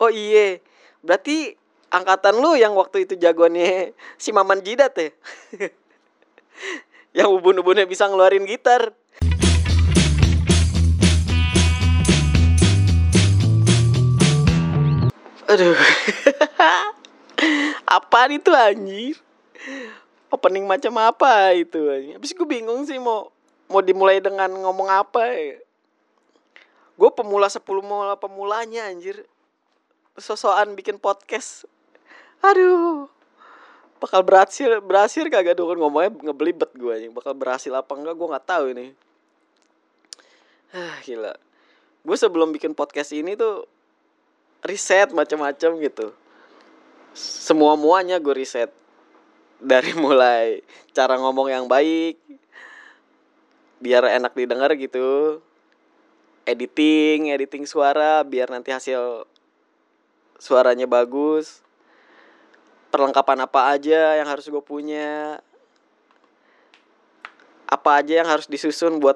Oh iya, berarti angkatan lu yang waktu itu jagoannya si Maman Jidat ya? yang ubun-ubunnya bisa ngeluarin gitar. Aduh. Apaan itu anjir? Opening macam apa itu anjir? Habis gue bingung sih mau mau dimulai dengan ngomong apa ya. Gue pemula 10 mula pemulanya anjir. Sosokan bikin podcast. Aduh. Bakal berhasil berhasil kagak dong ngomongnya ngebelibet gue anjing. Bakal berhasil apa enggak gue nggak tahu ini. Ah, gila. Gue sebelum bikin podcast ini tuh riset macam-macam gitu semua muanya gue riset dari mulai cara ngomong yang baik biar enak didengar gitu editing editing suara biar nanti hasil suaranya bagus perlengkapan apa aja yang harus gue punya apa aja yang harus disusun buat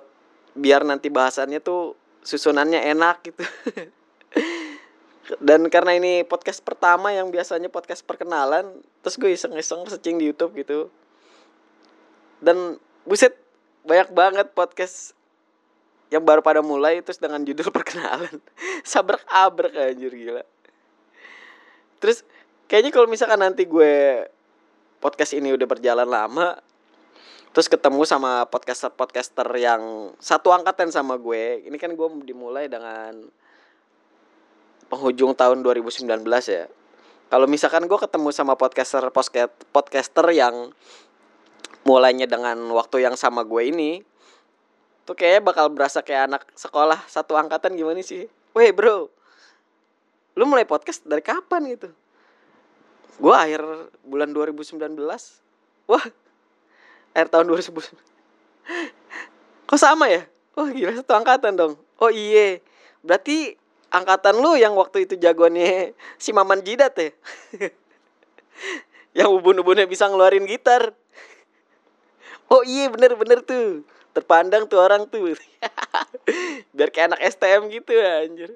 biar nanti bahasannya tuh susunannya enak gitu. Dan karena ini podcast pertama yang biasanya podcast perkenalan terus gue iseng-iseng searching di YouTube gitu. Dan buset banyak banget podcast yang baru pada mulai terus dengan judul perkenalan. Sabrak abrak anjir gila terus kayaknya kalau misalkan nanti gue podcast ini udah berjalan lama terus ketemu sama podcaster podcaster yang satu angkatan sama gue ini kan gue dimulai dengan penghujung tahun 2019 ya. Kalau misalkan gue ketemu sama podcaster podcaster yang mulainya dengan waktu yang sama gue ini, tuh kayaknya bakal berasa kayak anak sekolah satu angkatan gimana sih? Weh bro, lu mulai podcast dari kapan gitu? Gue akhir bulan 2019. Wah, akhir tahun 2019. Kok sama ya? Oh gila satu angkatan dong. Oh iye, berarti angkatan lu yang waktu itu jagoannya si Maman Jidat ya yang ubun-ubunnya bisa ngeluarin gitar oh iya bener-bener tuh terpandang tuh orang tuh biar kayak anak STM gitu anjir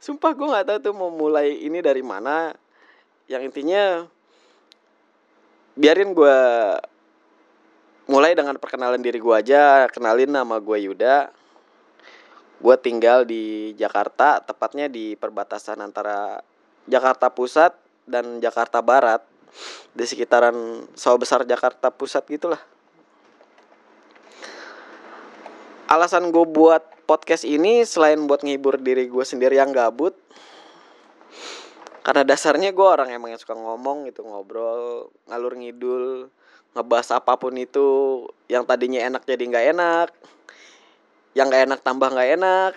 sumpah gue nggak tahu tuh mau mulai ini dari mana. Yang intinya biarin gue mulai dengan perkenalan diri gue aja kenalin nama gue Yuda. Gue tinggal di Jakarta tepatnya di perbatasan antara Jakarta Pusat dan Jakarta Barat. Di sekitaran sawah besar Jakarta Pusat gitulah alasan gue buat podcast ini selain buat ngibur diri gue sendiri yang gabut karena dasarnya gue orang emang yang suka ngomong gitu ngobrol ngalur ngidul ngebahas apa pun itu yang tadinya enak jadi nggak enak yang nggak enak tambah nggak enak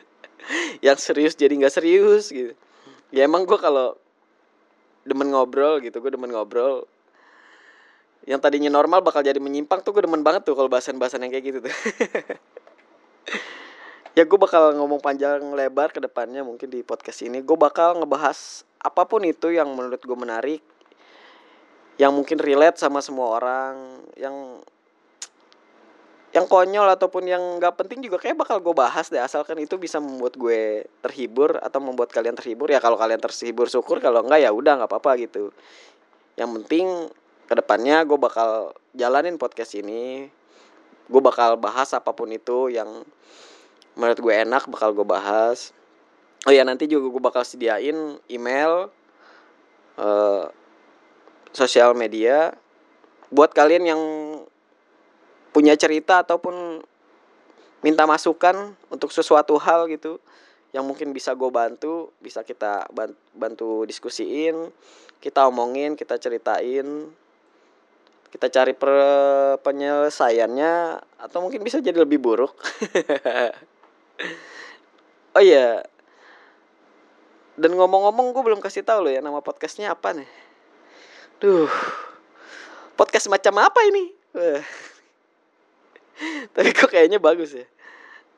yang serius jadi nggak serius gitu. Ya emang gue kalau demen ngobrol gitu gue demen ngobrol yang tadinya normal bakal jadi menyimpang tuh gue demen banget tuh kalau bahasan-bahasan yang kayak gitu tuh. Ya gue bakal ngomong panjang lebar ke depannya mungkin di podcast ini. Gue bakal ngebahas apa pun itu yang menurut gue menarik yang mungkin relate sama semua orang yang yang konyol ataupun yang nggak penting juga kayak bakal gue bahas deh. Asalkan itu bisa membuat gue terhibur atau membuat kalian terhibur ya kalau kalian terhibur syukur. Kalau enggak ya udah nggak apa-apa gitu. Yang penting ke depannya gue bakal jalanin podcast ini. Gue bakal bahas apa pun itu yang menurut gue enak bakal gue bahas. Oh ya nanti juga gue bakal sediain email uh, sosial media buat kalian yang punya cerita ataupun minta masukan untuk sesuatu hal gitu yang mungkin bisa gue bantu bisa kita bantu diskusiin kita omongin kita ceritain kita cari per penyelesaiannya atau mungkin bisa jadi lebih buruk. Oh iya. Dan ngomong-ngomong gue belum kasih tahu lo ya nama podcastnya apa nih. Duh. Podcast macam apa ini? Tapi kok kayaknya bagus ya.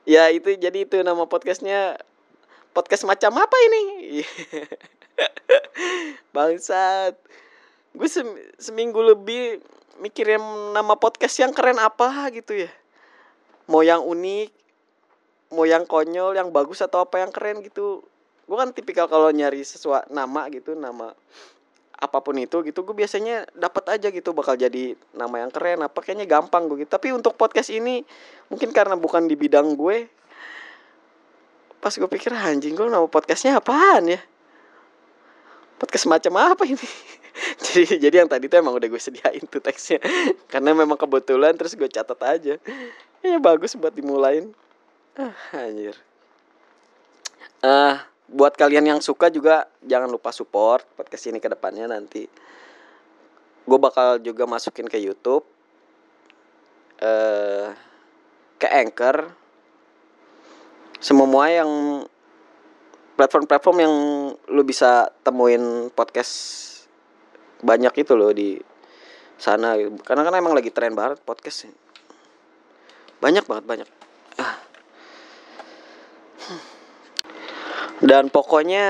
Ya itu jadi itu nama podcastnya podcast macam apa ini? Bangsat. Gue sem seminggu lebih mikirin nama podcast yang keren apa gitu ya. Mau yang unik mau yang konyol yang bagus atau apa yang keren gitu. Gue kan tipikal kalau nyari sesuatu nama gitu nama apa pun itu gitu gue biasanya dapat aja gitu bakal jadi nama yang keren apa kayaknya gampang gue gitu. Tapi untuk podcast ini mungkin karena bukan di bidang gue pas gue pikir anjing gue nama podcastnya apaan ya? Podcast macam apa ini jadi jadi yang tadi tuh emang udah gue sediain tuh teksnya. Karena memang kebetulan terus gue catat aja. Ya bagus buat dimulain. Ah anjir. Ah uh, buat kalian yang suka juga jangan lupa support podcast ini ke depannya nanti. Gue bakal juga masukin ke YouTube uh, ke Anchor. Semua yang platform-platform yang lu bisa temuin podcast banyak itu loh di sana. Karena kan emang lagi tren banget podcast banyak banget banyak. Ah. dan pokoknya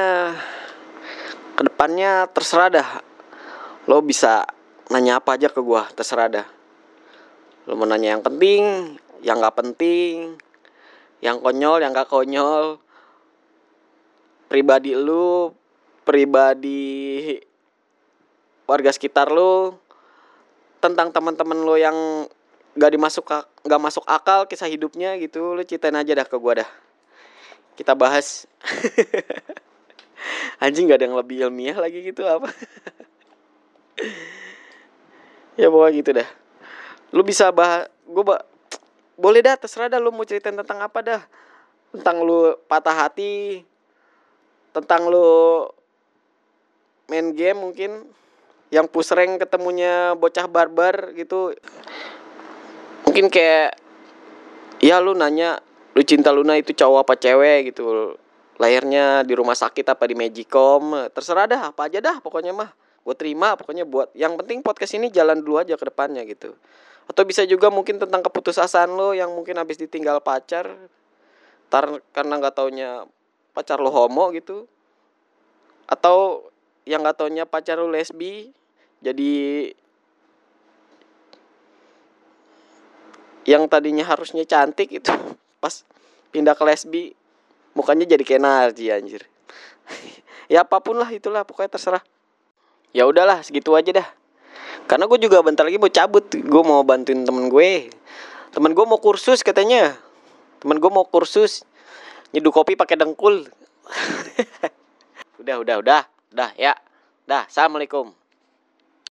ke depannya terserah dah. Lo bisa nanya apa aja ke gua terserah dah. Lo mau nanya yang penting yang nggak penting yang konyol yang gak konyol. Pribadi lu pribadi warga sekitar lu tentang teman-teman lu yang gak dimasuk gak masuk akal kisah hidupnya gitu lu ceritain aja dah ke gua dah. Kita bahas. Anjing gak ada yang lebih ilmiah lagi gitu apa? Ya bawa gitu dah. Lu bisa bahas gue bah boleh dah terserah dah lu mau ceritain tentang apa dah. Tentang lu patah hati tentang lu main game mungkin yang push rank ketemunya bocah barbar gitu. Mungkin kayak ya lu nanya lu cinta Luna itu cowok apa cewek? gitu. Lahirnya di rumah sakit apa di Magicom? Terserah dah apa aja dah pokoknya mah. Gue terima pokoknya buat yang penting podcast ini jalan dulu aja ke depannya gitu. Atau bisa juga mungkin tentang keputusasaan lo yang mungkin habis ditinggal pacar tar karena nggak taunya pacar lo homo gitu. Atau yang nggak taunya pacar lo lesbi jadi yang tadinya harusnya cantik itu pas pindah ke lesbi mukanya jadi kayak Narji anjir. Ya apa pun lah itulah pokoknya terserah. Ya udahlah segitu aja dah. Karena gue juga bentar lagi mau cabut gue mau bantuin temen gue. Temen gue mau kursus katanya. Temen gue mau kursus nyeduh kopi pakai dengkul. Udah udah udah. Udah ya. Dah assalamualaikum